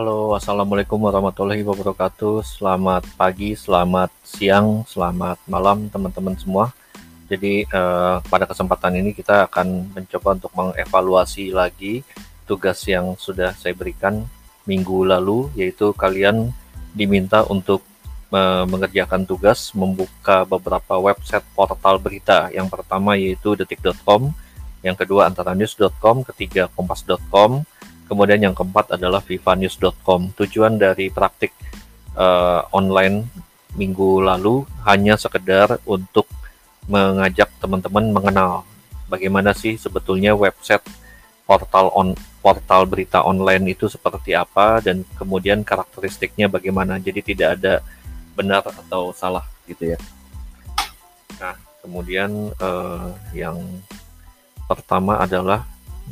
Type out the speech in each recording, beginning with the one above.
Halo, Assalamualaikum warahmatullahi wabarakatuh. Selamat pagi, selamat siang, selamat malam teman-teman semua. Jadi eh, pada kesempatan ini kita akan mencoba untuk mengevaluasi lagi tugas yang sudah saya berikan minggu lalu, yaitu kalian diminta untuk eh, mengerjakan tugas membuka beberapa website portal berita. Yang pertama yaitu detik.com, yang kedua antaranews.com, ketiga kompas.com, Kemudian yang keempat adalah vivanews.com. Tujuan dari praktik uh, online minggu lalu hanya sekedar untuk mengajak teman-teman mengenal bagaimana sih sebetulnya website portal on portal berita online itu seperti apa dan kemudian karakteristiknya bagaimana. Jadi tidak ada benar atau salah gitu ya. Nah, kemudian uh, yang pertama adalah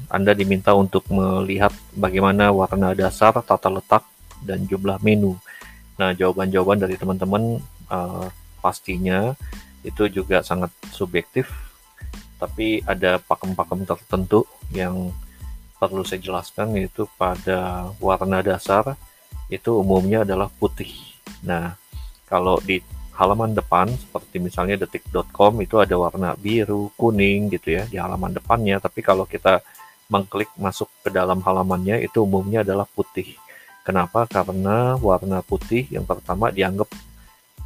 anda diminta untuk melihat bagaimana warna dasar, tata letak, dan jumlah menu. Nah, jawaban-jawaban dari teman-teman uh, pastinya itu juga sangat subjektif, tapi ada pakem-pakem tertentu yang perlu saya jelaskan yaitu pada warna dasar itu umumnya adalah putih. Nah, kalau di halaman depan seperti misalnya detik.com itu ada warna biru, kuning gitu ya di halaman depannya, tapi kalau kita mengklik masuk ke dalam halamannya itu umumnya adalah putih. Kenapa? Karena warna putih yang pertama dianggap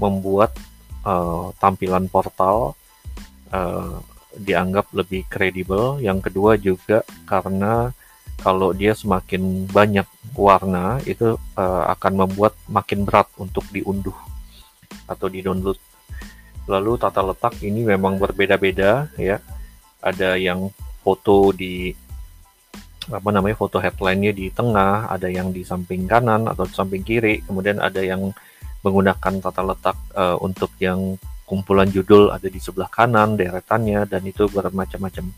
membuat uh, tampilan portal uh, dianggap lebih kredibel. Yang kedua juga karena kalau dia semakin banyak warna itu uh, akan membuat makin berat untuk diunduh atau di-download. Lalu tata letak ini memang berbeda-beda ya. Ada yang foto di apa namanya foto headline-nya di tengah, ada yang di samping kanan atau di samping kiri, kemudian ada yang menggunakan tata letak uh, untuk yang kumpulan judul ada di sebelah kanan deretannya dan itu bermacam-macam.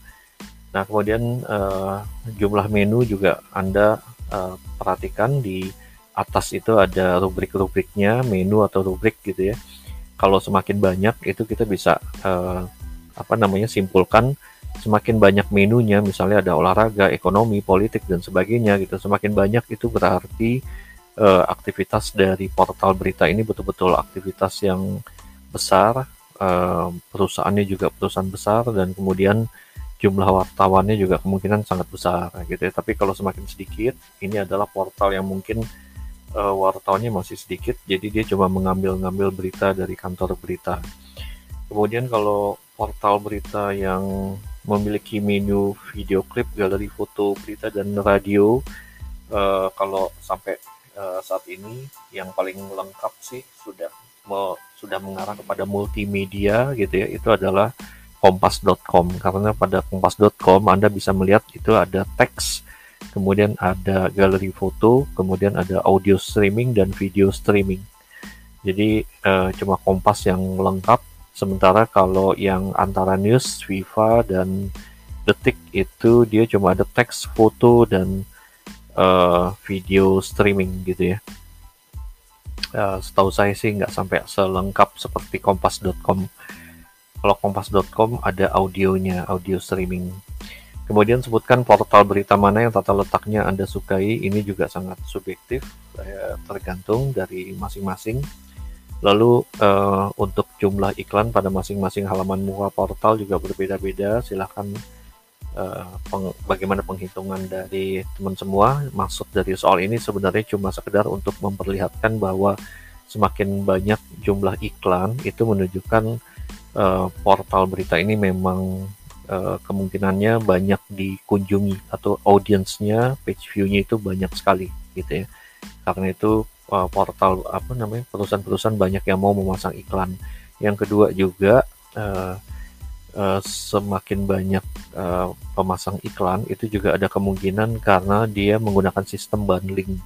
Nah kemudian uh, jumlah menu juga anda uh, perhatikan di atas itu ada rubrik-rubriknya menu atau rubrik gitu ya. Kalau semakin banyak itu kita bisa uh, apa namanya simpulkan semakin banyak menunya, misalnya ada olahraga, ekonomi, politik dan sebagainya gitu. Semakin banyak itu berarti uh, aktivitas dari portal berita ini betul-betul aktivitas yang besar, uh, perusahaannya juga perusahaan besar dan kemudian jumlah wartawannya juga kemungkinan sangat besar gitu ya. Tapi kalau semakin sedikit, ini adalah portal yang mungkin uh, wartawannya masih sedikit, jadi dia cuma mengambil-ngambil berita dari kantor berita. Kemudian kalau portal berita yang memiliki menu video klip, galeri foto, berita dan radio. Uh, kalau sampai uh, saat ini yang paling lengkap sih sudah me, sudah mengarah kepada multimedia gitu ya. Itu adalah kompas.com karena pada kompas.com Anda bisa melihat itu ada teks, kemudian ada galeri foto, kemudian ada audio streaming dan video streaming. Jadi uh, cuma Kompas yang lengkap Sementara kalau yang antara news, Viva dan Detik itu dia cuma ada teks, foto dan uh, video streaming gitu ya. Uh, setahu saya sih nggak sampai selengkap seperti kompas.com. Kalau kompas.com ada audionya, audio streaming. Kemudian sebutkan portal berita mana yang tata letaknya Anda sukai. Ini juga sangat subjektif, tergantung dari masing-masing Lalu uh, untuk jumlah iklan pada masing-masing halaman muka portal juga berbeda-beda. Silahkan uh, peng bagaimana penghitungan dari teman semua. Maksud dari soal ini sebenarnya cuma sekedar untuk memperlihatkan bahwa semakin banyak jumlah iklan itu menunjukkan uh, portal berita ini memang uh, kemungkinannya banyak dikunjungi atau audiensnya, page view-nya itu banyak sekali gitu ya. Karena itu uh, portal apa namanya perusahaan-perusahaan banyak yang mau memasang iklan. Yang kedua juga uh, semakin banyak pemasang iklan itu juga ada kemungkinan karena dia menggunakan sistem bundling.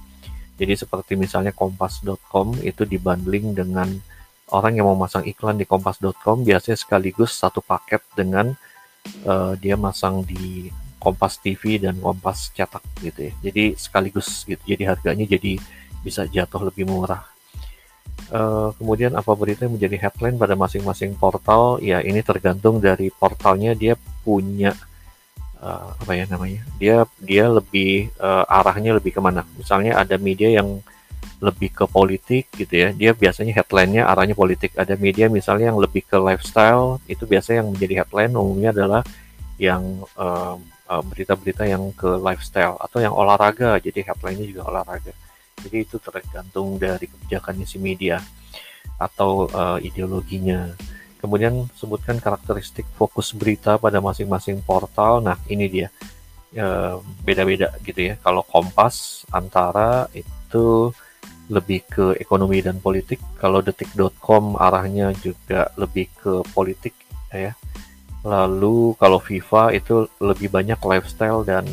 Jadi seperti misalnya kompas.com itu dibundling dengan orang yang mau masang iklan di kompas.com biasanya sekaligus satu paket dengan uh, dia masang di Kompas TV dan Kompas cetak gitu ya. Jadi sekaligus gitu. Jadi harganya jadi bisa jatuh lebih murah. Uh, kemudian apa berita yang menjadi headline pada masing-masing portal? Ya ini tergantung dari portalnya dia punya uh, apa ya namanya dia dia lebih uh, arahnya lebih ke mana misalnya ada media yang lebih ke politik gitu ya. Dia biasanya headline-nya arahnya politik. Ada media misalnya yang lebih ke lifestyle itu biasanya yang menjadi headline umumnya adalah yang berita-berita uh, yang ke lifestyle atau yang olahraga. Jadi headline-nya juga olahraga. Jadi itu tergantung dari kebijakannya si media atau uh, ideologinya. Kemudian sebutkan karakteristik fokus berita pada masing-masing portal. Nah, ini dia. Beda-beda gitu ya. Kalau Kompas antara itu lebih ke ekonomi dan politik. Kalau detik.com arahnya juga lebih ke politik ya. Lalu kalau FIFA itu lebih banyak lifestyle dan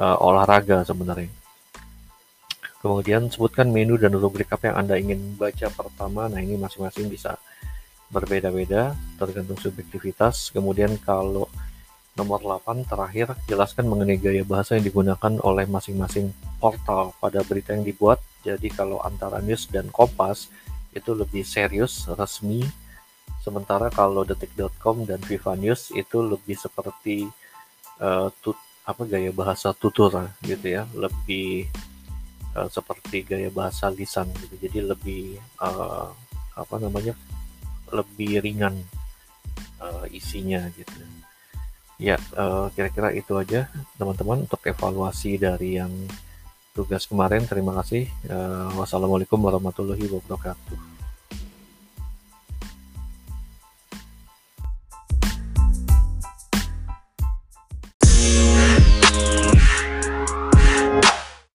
uh, olahraga sebenarnya. Kemudian sebutkan menu dan rubrik apa yang Anda ingin baca pertama. Nah, ini masing-masing bisa berbeda-beda tergantung subjektivitas. Kemudian kalau nomor 8 terakhir jelaskan mengenai gaya bahasa yang digunakan oleh masing-masing portal pada berita yang dibuat. Jadi kalau antara news dan Kompas itu lebih serius, resmi. Sementara kalau detik.com dan Viva News itu lebih seperti uh, tut, apa gaya bahasa tutur gitu ya, lebih uh, seperti gaya bahasa lisan gitu. Jadi lebih uh, apa namanya lebih ringan uh, isinya gitu. Ya, kira kira-kira itu aja teman-teman untuk evaluasi dari yang tugas kemarin. Terima kasih. Uh, wassalamualaikum warahmatullahi wabarakatuh.